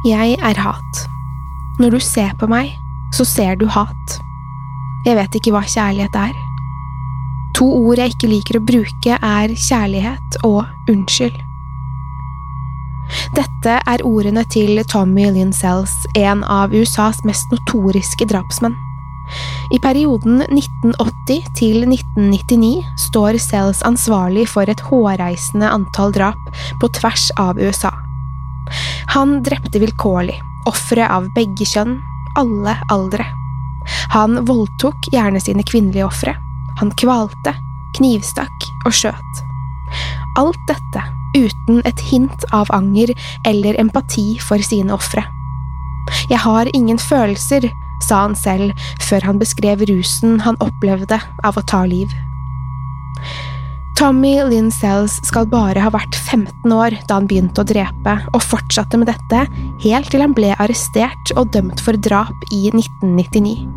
Jeg er hat. Når du ser på meg, så ser du hat. Jeg vet ikke hva kjærlighet er. To ord jeg ikke liker å bruke, er kjærlighet og unnskyld. Dette er ordene til Tommy Lynn Sells, en av USAs mest notoriske drapsmenn. I perioden 1980 til 1999 står Sells ansvarlig for et hårreisende antall drap på tvers av USA. Han drepte vilkårlig, ofre av begge kjønn, alle aldre. Han voldtok gjerne sine kvinnelige ofre. Han kvalte, knivstakk og skjøt. Alt dette uten et hint av anger eller empati for sine ofre. Jeg har ingen følelser, sa han selv før han beskrev rusen han opplevde av å ta liv. Tommy Lynn Sells skal bare ha vært 15 år da han begynte å drepe, og fortsatte med dette helt til han ble arrestert og dømt for drap i 1999.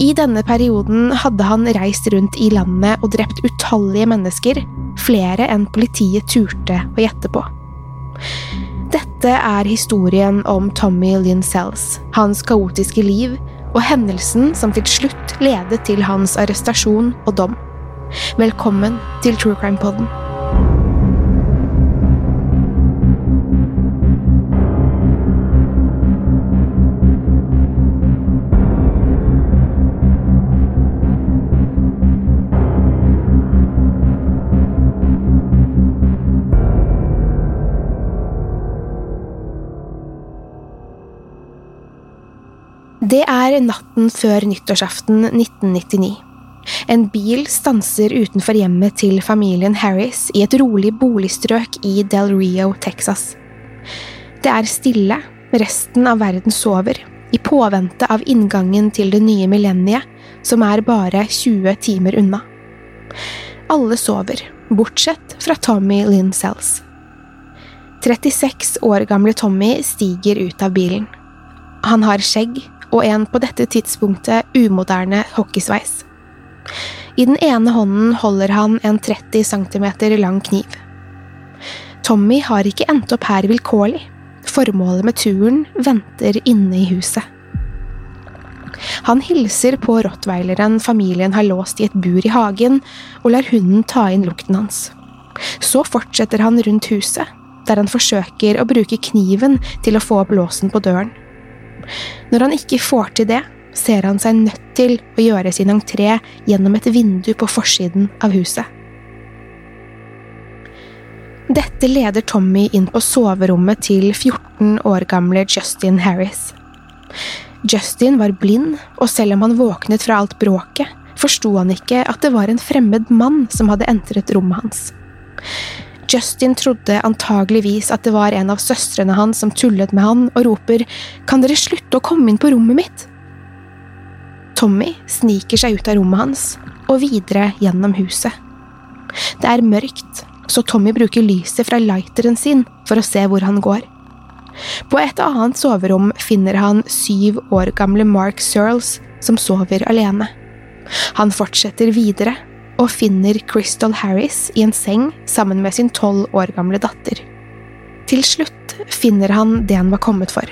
I denne perioden hadde han reist rundt i landet og drept utallige mennesker, flere enn politiet turte å gjette på. Dette er historien om Tommy Lynn Sells, hans kaotiske liv og hendelsen som til slutt ledet til hans arrestasjon og dom. Velkommen til True Crime Podden. Det er natten før nyttårsaften 1999. En bil stanser utenfor hjemmet til familien Harris i et rolig boligstrøk i Del Rio, Texas. Det er stille, resten av verden sover, i påvente av inngangen til det nye millenniet, som er bare 20 timer unna. Alle sover, bortsett fra Tommy Lynn Sells. 36 år gamle Tommy stiger ut av bilen. Han har skjegg og en på dette tidspunktet umoderne hockeysveis. I den ene hånden holder han en 30 cm lang kniv. Tommy har ikke endt opp her vilkårlig. Formålet med turen venter inne i huset. Han hilser på rottweileren familien har låst i et bur i hagen, og lar hunden ta inn lukten hans. Så fortsetter han rundt huset, der han forsøker å bruke kniven til å få opp låsen på døren. Når han ikke får til det, ser han seg nødt til å gjøre sin entré gjennom et vindu på forsiden av huset. Dette leder Tommy inn på soverommet til 14 år gamle Justin Harris. Justin var blind, og selv om han våknet fra alt bråket, forsto han ikke at det var en fremmed mann som hadde entret rommet hans. Justin trodde antageligvis at det var en av søstrene hans som tullet med han, og roper Kan dere slutte å komme inn på rommet mitt? Tommy sniker seg ut av rommet hans og videre gjennom huset. Det er mørkt, så Tommy bruker lyset fra lighteren sin for å se hvor han går. På et annet soverom finner han syv år gamle Mark Searles som sover alene. Han fortsetter videre og finner Crystal Harris i en seng sammen med sin tolv år gamle datter. Til slutt finner han det han var kommet for.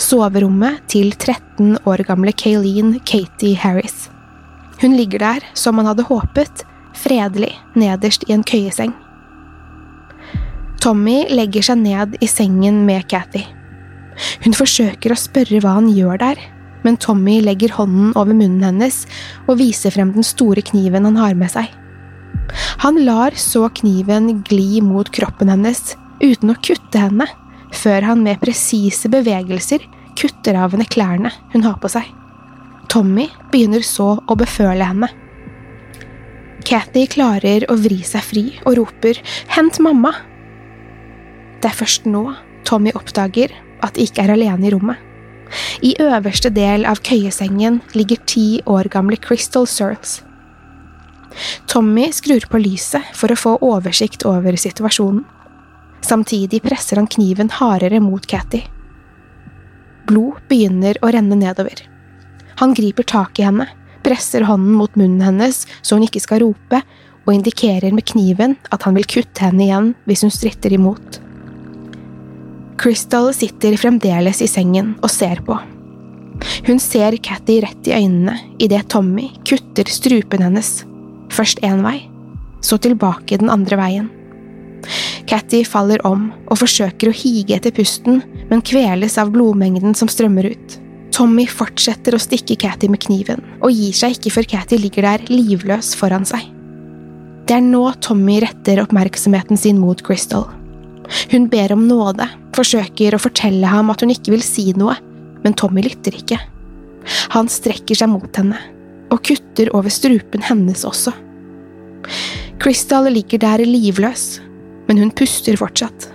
Soverommet til 13 år gamle Kayleen Katie Harris. Hun ligger der, som han hadde håpet, fredelig nederst i en køyeseng. Tommy legger seg ned i sengen med Cathy. Hun forsøker å spørre hva han gjør der, men Tommy legger hånden over munnen hennes og viser frem den store kniven han har med seg. Han lar så kniven gli mot kroppen hennes uten å kutte henne, før han med presise bevegelser kutter av henne klærne hun har på seg. Tommy begynner så å beføle henne. Cathy klarer å vri seg fri og roper Hent mamma! Det er først nå Tommy oppdager at de ikke er alene i rommet. I øverste del av køyesengen ligger ti år gamle Crystal Searles. Tommy skrur på lyset for å få oversikt over situasjonen. Samtidig presser han kniven hardere mot Cathy. Blod begynner å renne nedover. Han griper tak i henne, presser hånden mot munnen hennes så hun ikke skal rope, og indikerer med kniven at han vil kutte henne igjen hvis hun stritter imot. Crystal sitter fremdeles i sengen og ser på. Hun ser Cathy rett i øynene idet Tommy kutter strupen hennes, først én vei, så tilbake den andre veien. Cathy faller om og forsøker å hige etter pusten, men kveles av blodmengden som strømmer ut. Tommy fortsetter å stikke Cathy med kniven, og gir seg ikke før Cathy ligger der livløs foran seg. Det er nå Tommy retter oppmerksomheten sin mot Crystal. Hun ber om nåde, forsøker å fortelle ham at hun ikke vil si noe, men Tommy lytter ikke. Han strekker seg mot henne, og kutter over strupen hennes også. Crystal ligger der livløs, men hun puster fortsatt.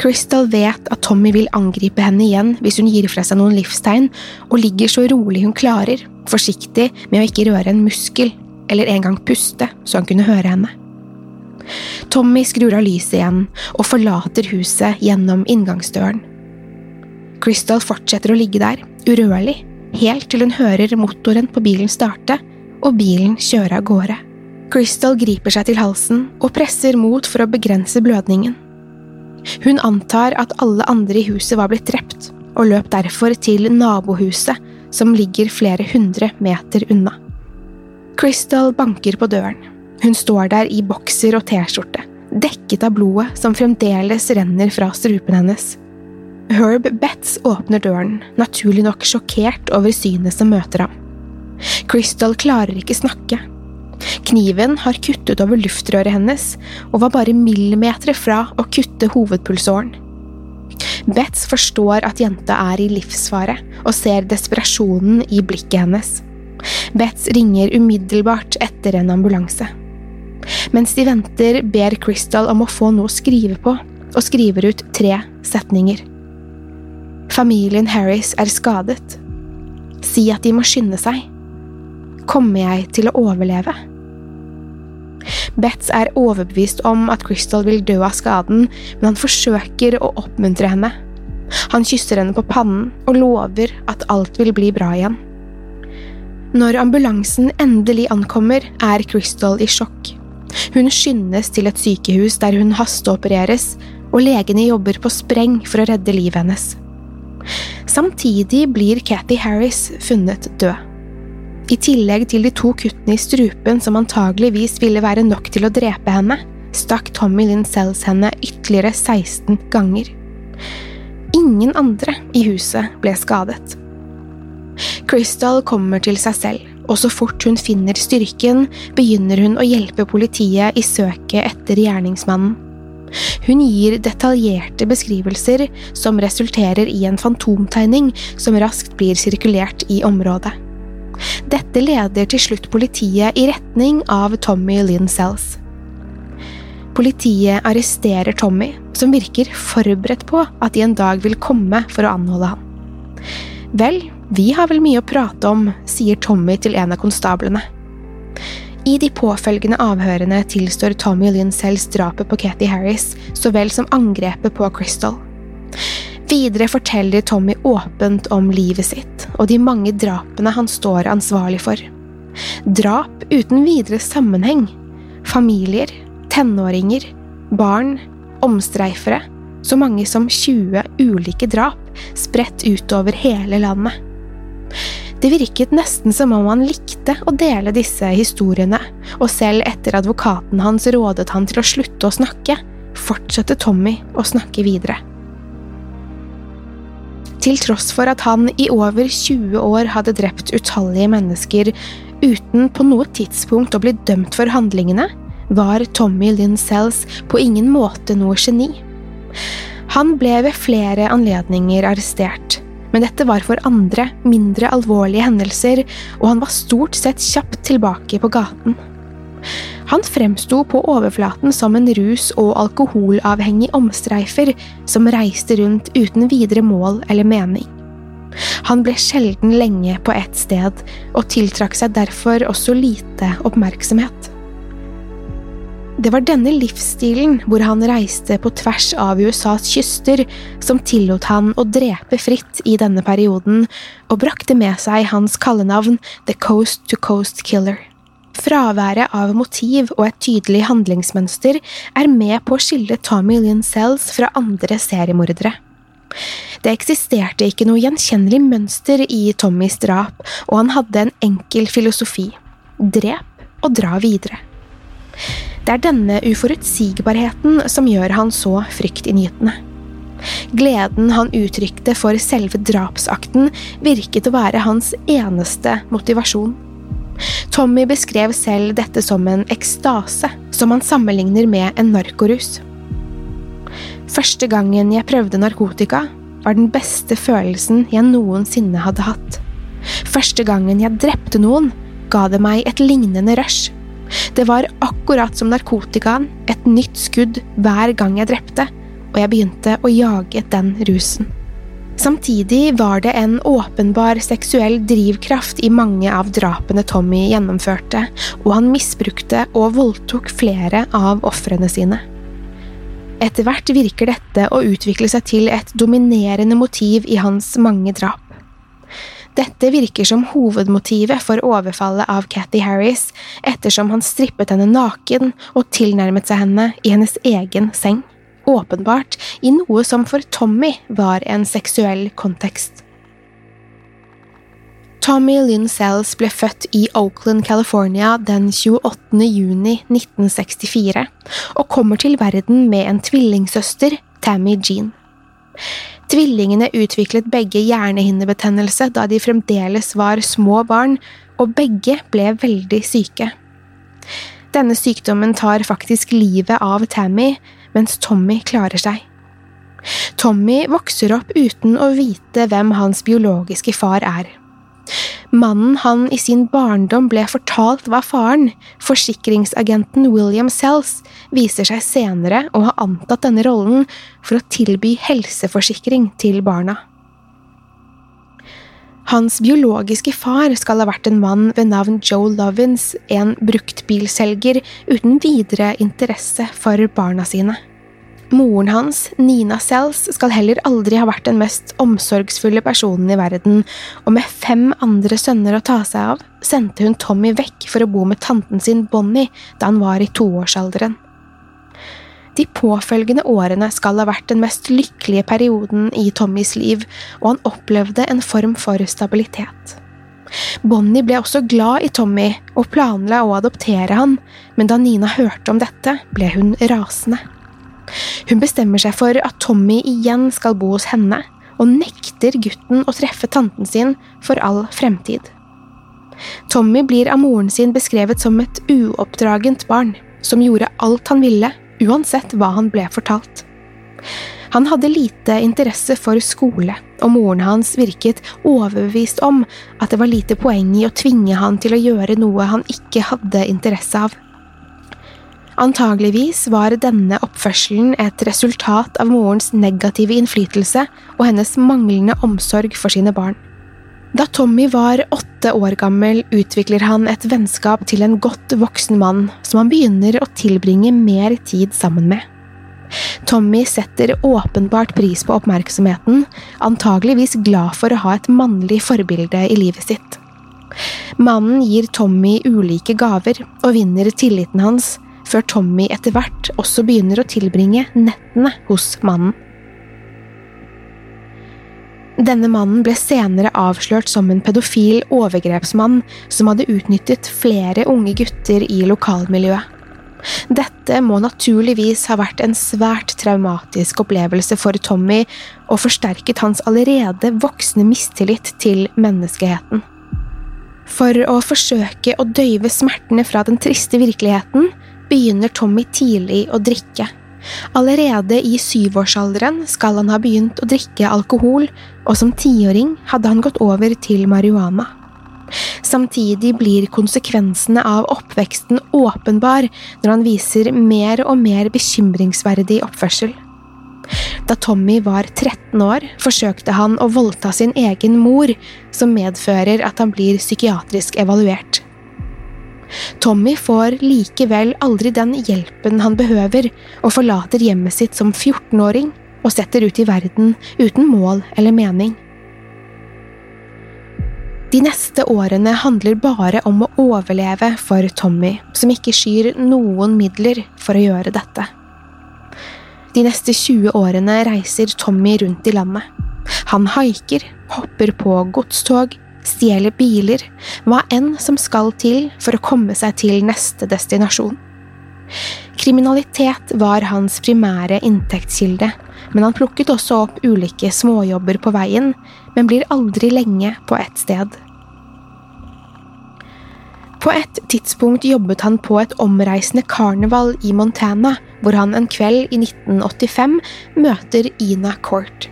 Crystal vet at Tommy vil angripe henne igjen hvis hun gir fra seg noen livstegn, og ligger så rolig hun klarer, forsiktig med å ikke røre en muskel eller engang puste så han kunne høre henne. Tommy skrur av lyset igjen og forlater huset gjennom inngangsdøren. Crystal fortsetter å ligge der, urørlig, helt til hun hører motoren på bilen starte og bilen kjøre av gårde. Crystal griper seg til halsen og presser mot for å begrense blødningen. Hun antar at alle andre i huset var blitt drept, og løp derfor til nabohuset, som ligger flere hundre meter unna. Crystal banker på døren. Hun står der i bokser og T-skjorte, dekket av blodet som fremdeles renner fra strupen hennes. Herb Betts åpner døren, naturlig nok sjokkert over synet som møter ham. Crystal klarer ikke snakke. Kniven har kuttet over luftrøret hennes og var bare millimeter fra å kutte hovedpulsåren. Betz forstår at jenta er i livsfare og ser desperasjonen i blikket hennes. Betz ringer umiddelbart etter en ambulanse. Mens de venter, ber Crystal om å få noe å skrive på, og skriver ut tre setninger. Familien Harris er skadet. Si at de må skynde seg. Kommer jeg til å overleve? Betts er overbevist om at Crystal vil dø av skaden, men han forsøker å oppmuntre henne. Han kysser henne på pannen og lover at alt vil bli bra igjen. Når ambulansen endelig ankommer, er Crystal i sjokk. Hun skyndes til et sykehus der hun hasteopereres, og legene jobber på spreng for å redde livet hennes. Samtidig blir Cathy Harris funnet død. I tillegg til de to kuttene i strupen som antageligvis ville være nok til å drepe henne, stakk Tommy Lynn Sells henne ytterligere 16 ganger. Ingen andre i huset ble skadet. Crystal kommer til seg selv og så fort hun finner styrken, begynner hun å hjelpe politiet i søket etter gjerningsmannen. Hun gir detaljerte beskrivelser som resulterer i en fantomtegning som raskt blir sirkulert i området. Dette leder til slutt politiet i retning av Tommy Lynn Sells. Politiet arresterer Tommy, som virker forberedt på at de en dag vil komme for å anholde han. Vel, vi har vel mye å prate om, sier Tommy til en av konstablene. I de påfølgende avhørene tilstår Tommy Lynn Sells drapet på Kathy Harris så vel som angrepet på Crystal. Videre forteller Tommy åpent om livet sitt og de mange drapene han står ansvarlig for. Drap uten videre sammenheng. Familier, tenåringer, barn, omstreifere. Så mange som 20 ulike drap spredt utover hele landet. Det virket nesten som om han likte å dele disse historiene, og selv etter advokaten hans rådet han til å slutte å snakke, fortsatte Tommy å snakke videre. Til tross for at han i over 20 år hadde drept utallige mennesker uten på noe tidspunkt å bli dømt for handlingene, var Tommy Lynn Sells på ingen måte noe geni. Han ble ved flere anledninger arrestert, men dette var for andre, mindre alvorlige hendelser, og han var stort sett kjapt tilbake på gaten. Han fremsto på overflaten som en rus- og alkoholavhengig omstreifer som reiste rundt uten videre mål eller mening. Han ble sjelden lenge på ett sted, og tiltrakk seg derfor også lite oppmerksomhet. Det var denne livsstilen, hvor han reiste på tvers av USAs kyster, som tillot han å drepe fritt i denne perioden, og brakte med seg hans kallenavn The Coast to Coast Killer. Fraværet av motiv og et tydelig handlingsmønster er med på å skille Tommy Lynn Sells fra andre seriemordere. Det eksisterte ikke noe gjenkjennelig mønster i Tommys drap, og han hadde en enkel filosofi – drep og dra videre. Det er denne uforutsigbarheten som gjør han så fryktinngytende. Gleden han uttrykte for selve drapsakten, virket å være hans eneste motivasjon. Tommy beskrev selv dette som en ekstase, som han sammenligner med en narkorus. Første gangen jeg prøvde narkotika, var den beste følelsen jeg noensinne hadde hatt. Første gangen jeg drepte noen, ga det meg et lignende rush. Det var akkurat som narkotikaen, et nytt skudd hver gang jeg drepte, og jeg begynte å jage den rusen. Samtidig var det en åpenbar seksuell drivkraft i mange av drapene Tommy gjennomførte, og han misbrukte og voldtok flere av ofrene sine. Etter hvert virker dette å utvikle seg til et dominerende motiv i hans mange drap. Dette virker som hovedmotivet for overfallet av Cathy Harris, ettersom han strippet henne naken og tilnærmet seg henne i hennes egen seng åpenbart i noe som for Tommy var en seksuell kontekst. Tommy Lynn Sells ble født i Oakland, California den 28. juni 1964 og kommer til verden med en tvillingsøster, Tammy Jean. Tvillingene utviklet begge hjernehinnebetennelse da de fremdeles var små barn, og begge ble veldig syke. Denne sykdommen tar faktisk livet av Tammy, mens Tommy klarer seg. Tommy vokser opp uten å vite hvem hans biologiske far er. Mannen han i sin barndom ble fortalt var faren, forsikringsagenten William Sells, viser seg senere å ha antatt denne rollen for å tilby helseforsikring til barna. Hans biologiske far skal ha vært en mann ved navn Joe Lovins, en bruktbilselger uten videre interesse for barna sine. Moren hans, Nina Sells, skal heller aldri ha vært den mest omsorgsfulle personen i verden, og med fem andre sønner å ta seg av, sendte hun Tommy vekk for å bo med tanten sin Bonnie da han var i toårsalderen. De påfølgende årene skal ha vært den mest lykkelige perioden i Tommys liv, og han opplevde en form for stabilitet. Bonnie ble også glad i Tommy og planla å adoptere han, men da Nina hørte om dette, ble hun rasende. Hun bestemmer seg for at Tommy igjen skal bo hos henne, og nekter gutten å treffe tanten sin for all fremtid. Tommy blir av moren sin beskrevet som et uoppdragent barn, som gjorde alt han ville uansett hva han ble fortalt. Han hadde lite interesse for skole, og moren hans virket overbevist om at det var lite poeng i å tvinge han til å gjøre noe han ikke hadde interesse av. Antageligvis var denne oppførselen et resultat av morens negative innflytelse og hennes manglende omsorg for sine barn. Da Tommy var åtte år gammel, utvikler han et vennskap til en godt voksen mann som han begynner å tilbringe mer tid sammen med. Tommy setter åpenbart pris på oppmerksomheten, antageligvis glad for å ha et mannlig forbilde i livet sitt. Mannen gir Tommy ulike gaver og vinner tilliten hans, før Tommy etter hvert også begynner å tilbringe nettene hos mannen. Denne mannen ble senere avslørt som en pedofil overgrepsmann som hadde utnyttet flere unge gutter i lokalmiljøet. Dette må naturligvis ha vært en svært traumatisk opplevelse for Tommy, og forsterket hans allerede voksne mistillit til menneskeheten. For å forsøke å døyve smertene fra den triste virkeligheten, begynner Tommy tidlig å drikke. Allerede i syvårsalderen skal han ha begynt å drikke alkohol, og som tiåring hadde han gått over til marihuana. Samtidig blir konsekvensene av oppveksten åpenbar når han viser mer og mer bekymringsverdig oppførsel. Da Tommy var 13 år, forsøkte han å voldta sin egen mor, som medfører at han blir psykiatrisk evaluert. Tommy får likevel aldri den hjelpen han behøver, og forlater hjemmet sitt som 14-åring og setter ut i verden uten mål eller mening. De neste årene handler bare om å overleve for Tommy, som ikke skyr noen midler for å gjøre dette. De neste 20 årene reiser Tommy rundt i landet. Han haiker, hopper på godstog, stjeler biler, hva enn som skal til for å komme seg til neste destinasjon. Kriminalitet var hans primære inntektskilde, men han plukket også opp ulike småjobber på veien, men blir aldri lenge på ett sted. På et tidspunkt jobbet han på et omreisende karneval i Montana, hvor han en kveld i 1985 møter Ina Court.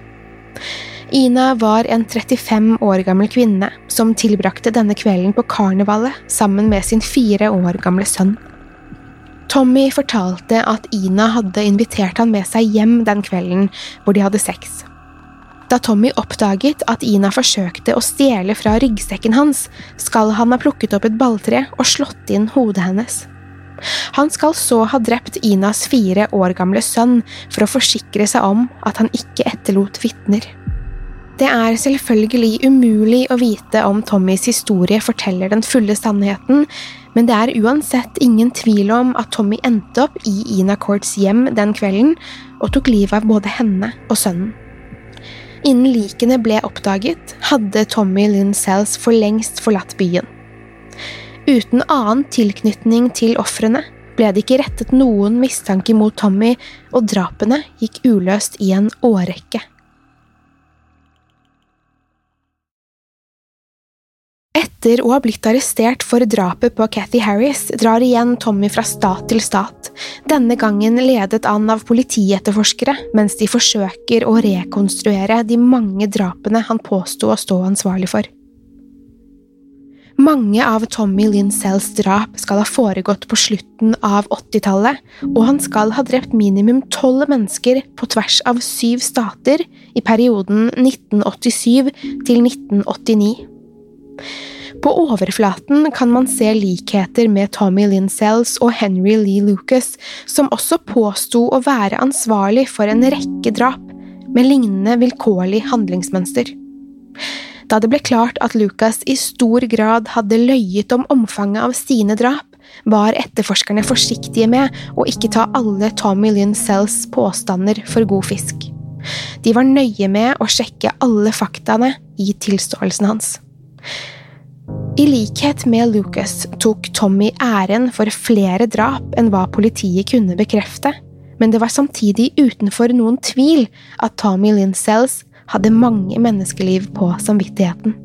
Ina var en 35 år gammel kvinne som tilbrakte denne kvelden på karnevalet sammen med sin fire år gamle sønn. Tommy fortalte at Ina hadde invitert han med seg hjem den kvelden hvor de hadde sex. Da Tommy oppdaget at Ina forsøkte å stjele fra ryggsekken hans, skal han ha plukket opp et balltre og slått inn hodet hennes. Han skal så ha drept Inas fire år gamle sønn for å forsikre seg om at han ikke etterlot vitner. Det er selvfølgelig umulig å vite om Tommys historie forteller den fulle sannheten, men det er uansett ingen tvil om at Tommy endte opp i Ina Courts hjem den kvelden og tok livet av både henne og sønnen. Innen likene ble oppdaget, hadde Tommy Lynn Sells for lengst forlatt byen. Uten annen tilknytning til ofrene ble det ikke rettet noen mistanke mot Tommy, og drapene gikk uløst i en årrekke. Etter å ha blitt arrestert for drapet på Cathy Harris, drar igjen Tommy fra stat til stat, denne gangen ledet an av politietterforskere, mens de forsøker å rekonstruere de mange drapene han påsto å stå ansvarlig for. Mange av Tommy Lincells drap skal ha foregått på slutten av 80-tallet, og han skal ha drept minimum tolv mennesker på tvers av syv stater i perioden 1987 til 1989. På overflaten kan man se likheter med Tommy Lynn Sells og Henry Lee Lucas, som også påsto å være ansvarlig for en rekke drap, med lignende vilkårlig handlingsmønster. Da det ble klart at Lucas i stor grad hadde løyet om omfanget av sine drap, var etterforskerne forsiktige med å ikke ta alle Tommy Lynn Sells påstander for god fisk. De var nøye med å sjekke alle faktaene i tilståelsen hans. I likhet med Lucas tok Tommy æren for flere drap enn hva politiet kunne bekrefte, men det var samtidig utenfor noen tvil at Tommy Lynn Sells hadde mange menneskeliv på samvittigheten.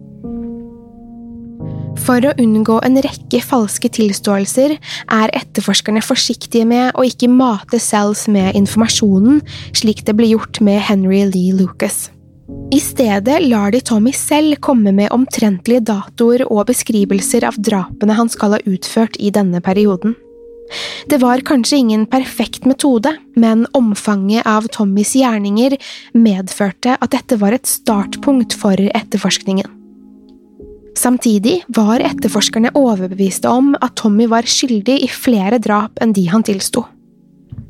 For å unngå en rekke falske tilståelser er etterforskerne forsiktige med å ikke mate Sells med informasjonen, slik det ble gjort med Henry Lee Lucas. I stedet lar de Tommy selv komme med omtrentlige datoer og beskrivelser av drapene han skal ha utført i denne perioden. Det var kanskje ingen perfekt metode, men omfanget av Tommys gjerninger medførte at dette var et startpunkt for etterforskningen. Samtidig var etterforskerne overbeviste om at Tommy var skyldig i flere drap enn de han tilsto.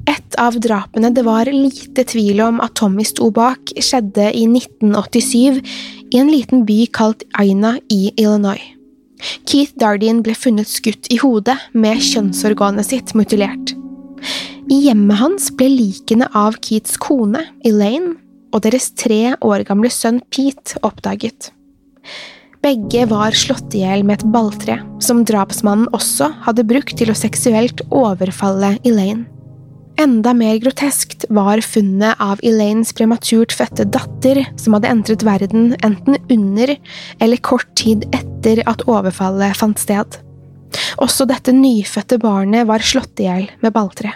Et av drapene det var lite tvil om at Tommy sto bak, skjedde i 1987 i en liten by kalt Aina i Illinois. Keith Dardien ble funnet skutt i hodet med kjønnsorganet sitt mutilert. I hjemmet hans ble likene av Keiths kone, Elaine, og deres tre år gamle sønn Pete oppdaget. Begge var slått i hjel med et balltre, som drapsmannen også hadde brukt til å seksuelt overfalle Elaine. Enda mer groteskt var funnet av Elaines prematurt fødte datter, som hadde entret verden enten under eller kort tid etter at overfallet fant sted. Også dette nyfødte barnet var slått i hjel med balltre.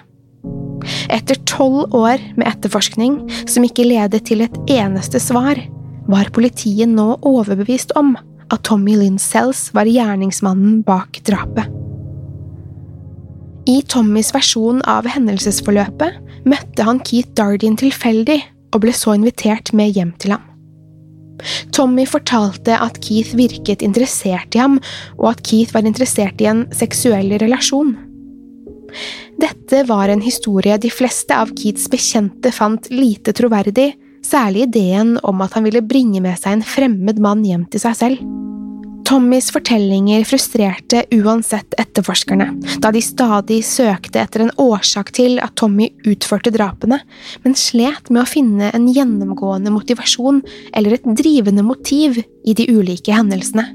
Etter tolv år med etterforskning, som ikke ledet til et eneste svar, var politiet nå overbevist om at Tommy Lynn Sells var gjerningsmannen bak drapet. I Tommys versjon av hendelsesforløpet møtte han Keith Dardin tilfeldig og ble så invitert med hjem til ham. Tommy fortalte at Keith virket interessert i ham, og at Keith var interessert i en seksuell relasjon. Dette var en historie de fleste av Keiths bekjente fant lite troverdig, særlig ideen om at han ville bringe med seg en fremmed mann hjem til seg selv. Tommys fortellinger frustrerte uansett etterforskerne, da de stadig søkte etter en årsak til at Tommy utførte drapene, men slet med å finne en gjennomgående motivasjon eller et drivende motiv i de ulike hendelsene.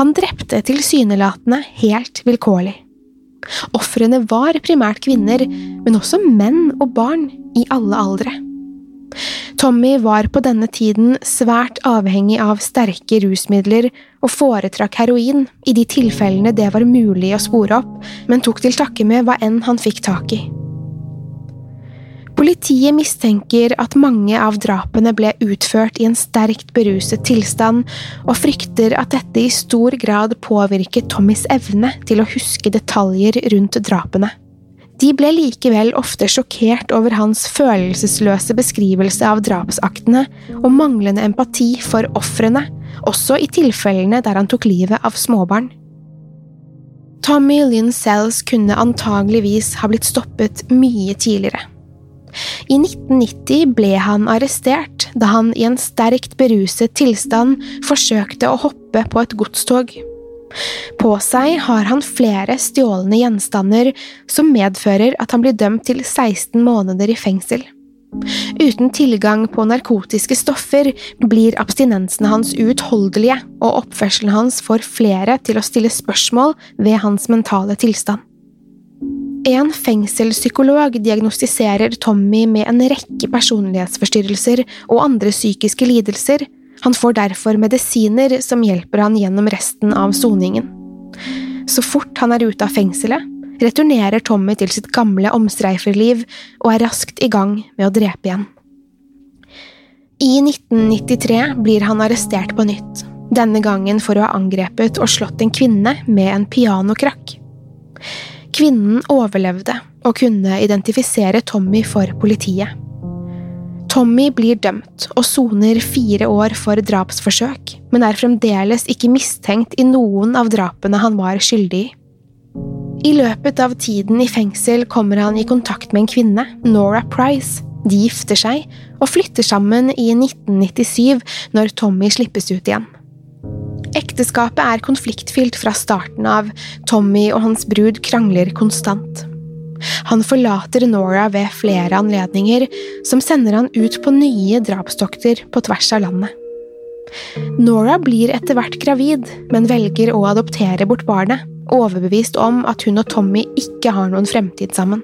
Han drepte tilsynelatende helt vilkårlig. Ofrene var primært kvinner, men også menn og barn i alle aldre. Tommy var på denne tiden svært avhengig av sterke rusmidler og foretrakk heroin i de tilfellene det var mulig å spore opp, men tok til takke med hva enn han fikk tak i. Politiet mistenker at mange av drapene ble utført i en sterkt beruset tilstand, og frykter at dette i stor grad påvirket Tommys evne til å huske detaljer rundt drapene. De ble likevel ofte sjokkert over hans følelsesløse beskrivelse av drapsaktene og manglende empati for ofrene, også i tilfellene der han tok livet av småbarn. Tommy Lynn Sells kunne antageligvis ha blitt stoppet mye tidligere. I 1990 ble han arrestert da han i en sterkt beruset tilstand forsøkte å hoppe på et godstog. På seg har han flere stjålne gjenstander som medfører at han blir dømt til 16 måneder i fengsel. Uten tilgang på narkotiske stoffer blir abstinensene hans uutholdelige, og oppførselen hans får flere til å stille spørsmål ved hans mentale tilstand. En fengselspsykolog diagnostiserer Tommy med en rekke personlighetsforstyrrelser og andre psykiske lidelser, han får derfor medisiner som hjelper han gjennom resten av soningen. Så fort han er ute av fengselet, returnerer Tommy til sitt gamle omstreiferliv og er raskt i gang med å drepe igjen. I 1993 blir han arrestert på nytt, denne gangen for å ha angrepet og slått en kvinne med en pianokrakk. Kvinnen overlevde og kunne identifisere Tommy for politiet. Tommy blir dømt og soner fire år for drapsforsøk, men er fremdeles ikke mistenkt i noen av drapene han var skyldig i. I løpet av tiden i fengsel kommer han i kontakt med en kvinne, Nora Price. De gifter seg og flytter sammen i 1997, når Tommy slippes ut igjen. Ekteskapet er konfliktfylt fra starten av, Tommy og hans brud krangler konstant. Han forlater Nora ved flere anledninger, som sender han ut på nye drapstokter på tvers av landet. Nora blir etter hvert gravid, men velger å adoptere bort barnet, overbevist om at hun og Tommy ikke har noen fremtid sammen.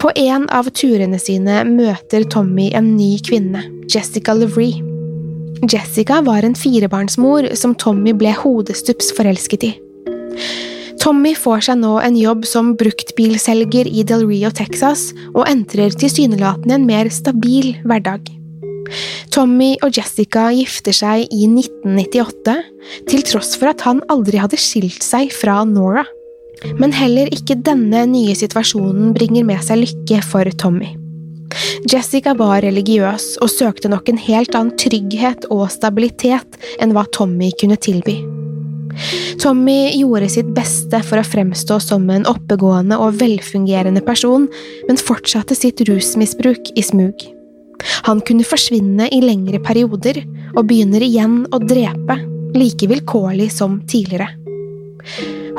På en av turene sine møter Tommy en ny kvinne, Jessica Levree. Jessica var en firebarnsmor som Tommy ble hodestups forelsket i. Tommy får seg nå en jobb som bruktbilselger i Del Rio, Texas, og entrer tilsynelatende en mer stabil hverdag. Tommy og Jessica gifter seg i 1998, til tross for at han aldri hadde skilt seg fra Nora. Men heller ikke denne nye situasjonen bringer med seg lykke for Tommy. Jessica var religiøs og søkte nok en helt annen trygghet og stabilitet enn hva Tommy kunne tilby. Tommy gjorde sitt beste for å fremstå som en oppegående og velfungerende person, men fortsatte sitt rusmisbruk i smug. Han kunne forsvinne i lengre perioder, og begynner igjen å drepe, like vilkårlig som tidligere.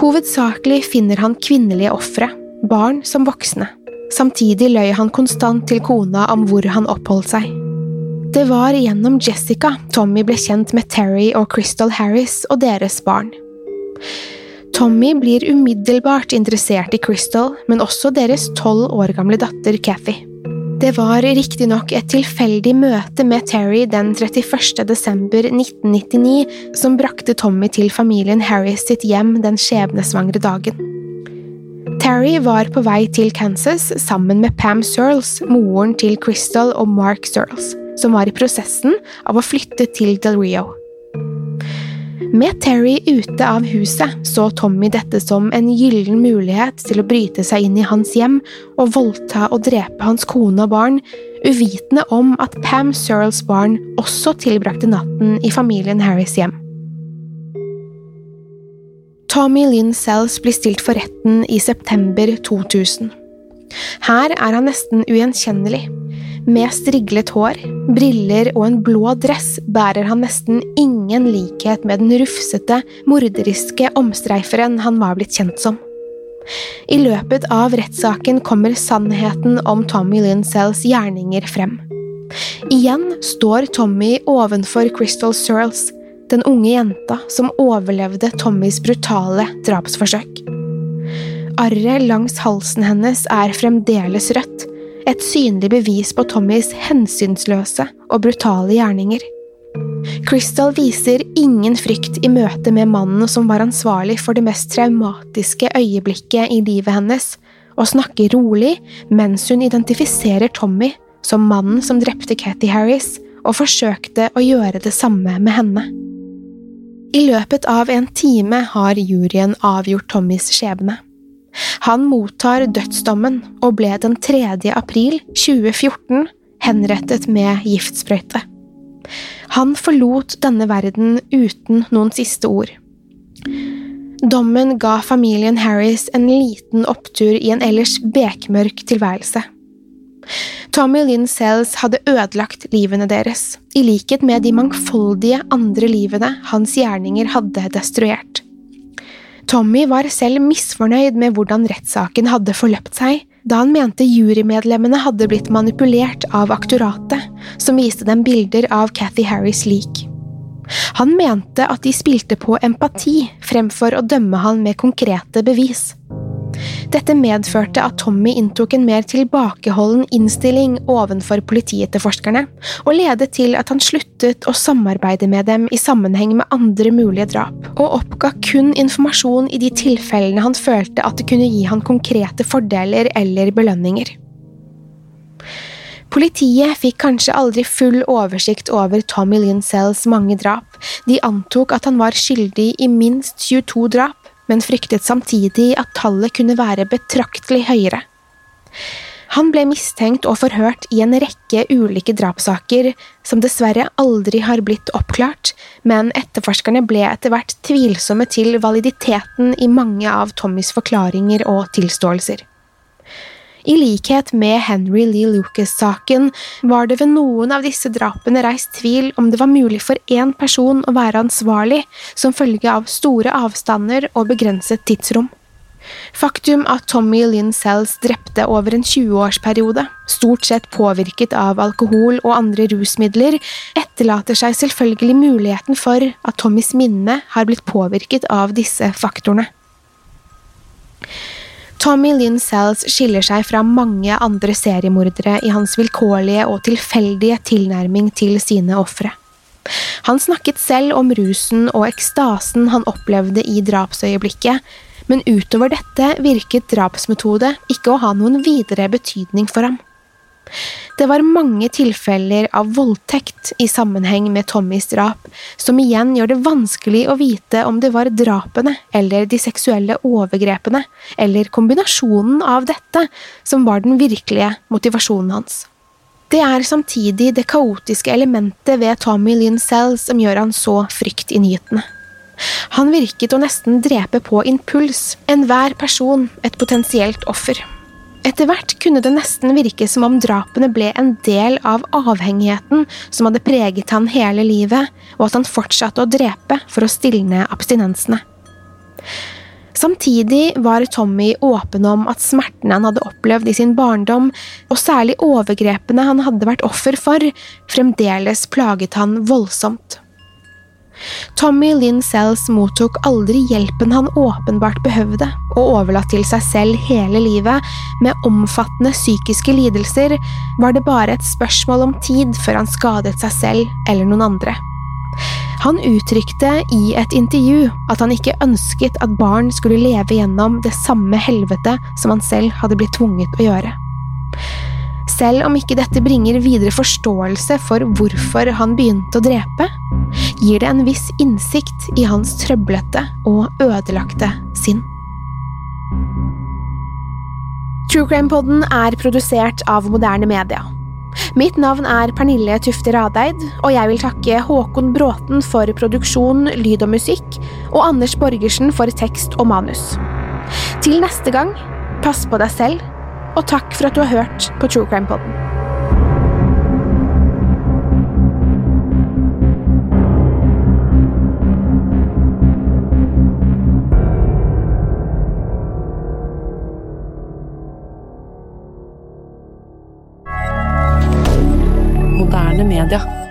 Hovedsakelig finner han kvinnelige ofre, barn som voksne. Samtidig løy han konstant til kona om hvor han oppholdt seg. Det var gjennom Jessica Tommy ble kjent med Terry og Crystal Harris og deres barn. Tommy blir umiddelbart interessert i Crystal, men også deres tolv år gamle datter Cathy. Det var riktignok et tilfeldig møte med Terry den 31. desember 1999 som brakte Tommy til familien Harris sitt hjem den skjebnesvangre dagen. Terry var på vei til Kansas sammen med Pam Searles, moren til Crystal og Mark Searles, som var i prosessen av å flytte til Del Rio. Med Terry ute av huset så Tommy dette som en gyllen mulighet til å bryte seg inn i hans hjem og voldta og drepe hans kone og barn, uvitende om at Pam Searles barn også tilbrakte natten i familien Harrys hjem. Tommy Lynn Sells blir stilt for retten i september 2000. Her er han nesten ugjenkjennelig. Med striglet hår, briller og en blå dress bærer han nesten ingen likhet med den rufsete, morderiske omstreiferen han var blitt kjent som. I løpet av rettssaken kommer sannheten om Tommy Lynn Sells gjerninger frem. Igjen står Tommy ovenfor Crystal Searles, den unge jenta som overlevde Tommys brutale drapsforsøk. Arret langs halsen hennes er fremdeles rødt, et synlig bevis på Tommys hensynsløse og brutale gjerninger. Crystal viser ingen frykt i møte med mannen som var ansvarlig for det mest traumatiske øyeblikket i livet hennes, og snakker rolig mens hun identifiserer Tommy som mannen som drepte Cathy Harris, og forsøkte å gjøre det samme med henne. I løpet av en time har juryen avgjort Tommys skjebne. Han mottar dødsdommen og ble den 3. april 2014 henrettet med giftsprøyte. Han forlot denne verden uten noen siste ord. Dommen ga familien Harris en liten opptur i en ellers bekmørk tilværelse. Tommy Lynn Sells hadde ødelagt livene deres, i likhet med de mangfoldige andre livene hans gjerninger hadde destruert. Tommy var selv misfornøyd med hvordan rettssaken hadde forløpt seg, da han mente jurymedlemmene hadde blitt manipulert av aktoratet, som viste dem bilder av Cathy Harris' lik. Han mente at de spilte på empati fremfor å dømme han med konkrete bevis. Dette medførte at Tommy inntok en mer tilbakeholden innstilling ovenfor politietterforskerne, og ledet til at han sluttet å samarbeide med dem i sammenheng med andre mulige drap, og oppga kun informasjon i de tilfellene han følte at det kunne gi han konkrete fordeler eller belønninger. Politiet fikk kanskje aldri full oversikt over Tommy Linsells mange drap, de antok at han var skyldig i minst 22 drap, men fryktet samtidig at tallet kunne være betraktelig høyere. Han ble mistenkt og forhørt i en rekke ulike drapssaker, som dessverre aldri har blitt oppklart, men etterforskerne ble etter hvert tvilsomme til validiteten i mange av Tommys forklaringer og tilståelser. I likhet med Henry Lee Lucas-saken var det ved noen av disse drapene reist tvil om det var mulig for én person å være ansvarlig som følge av store avstander og begrenset tidsrom. Faktum at Tommy Lynn Sells drepte over en 20-årsperiode, stort sett påvirket av alkohol og andre rusmidler, etterlater seg selvfølgelig muligheten for at Tommys minne har blitt påvirket av disse faktorene. Tommy Lynn Sells skiller seg fra mange andre seriemordere i hans vilkårlige og tilfeldige tilnærming til sine ofre. Han snakket selv om rusen og ekstasen han opplevde i drapsøyeblikket, men utover dette virket drapsmetode ikke å ha noen videre betydning for ham. Det var mange tilfeller av voldtekt i sammenheng med Tommys drap, som igjen gjør det vanskelig å vite om det var drapene eller de seksuelle overgrepene, eller kombinasjonen av dette, som var den virkelige motivasjonen hans. Det er samtidig det kaotiske elementet ved Tommy Lynn Sells som gjør han så frykt i nyhetene. Han virket å nesten drepe på impuls, enhver person et potensielt offer. Etter hvert kunne det nesten virke som om drapene ble en del av avhengigheten som hadde preget han hele livet, og at han fortsatte å drepe for å stilne abstinensene. Samtidig var Tommy åpen om at smertene han hadde opplevd i sin barndom, og særlig overgrepene han hadde vært offer for, fremdeles plaget han voldsomt. Tommy Lynn Sells mottok aldri hjelpen han åpenbart behøvde, og overlatt til seg selv hele livet, med omfattende psykiske lidelser, var det bare et spørsmål om tid før han skadet seg selv eller noen andre. Han uttrykte i et intervju at han ikke ønsket at barn skulle leve gjennom det samme helvete som han selv hadde blitt tvunget å gjøre. Selv om ikke dette bringer videre forståelse for hvorfor han begynte å drepe, gir det en viss innsikt i hans trøblete og ødelagte sinn. True Crime-podden er produsert av moderne media. Mitt navn er Pernille Tufte Radeid, og jeg vil takke Håkon Bråten for produksjon, lyd og musikk, og Anders Borgersen for tekst og manus. Til neste gang, pass på deg selv, og takk for at du har hørt på True Crime Podden. moderne.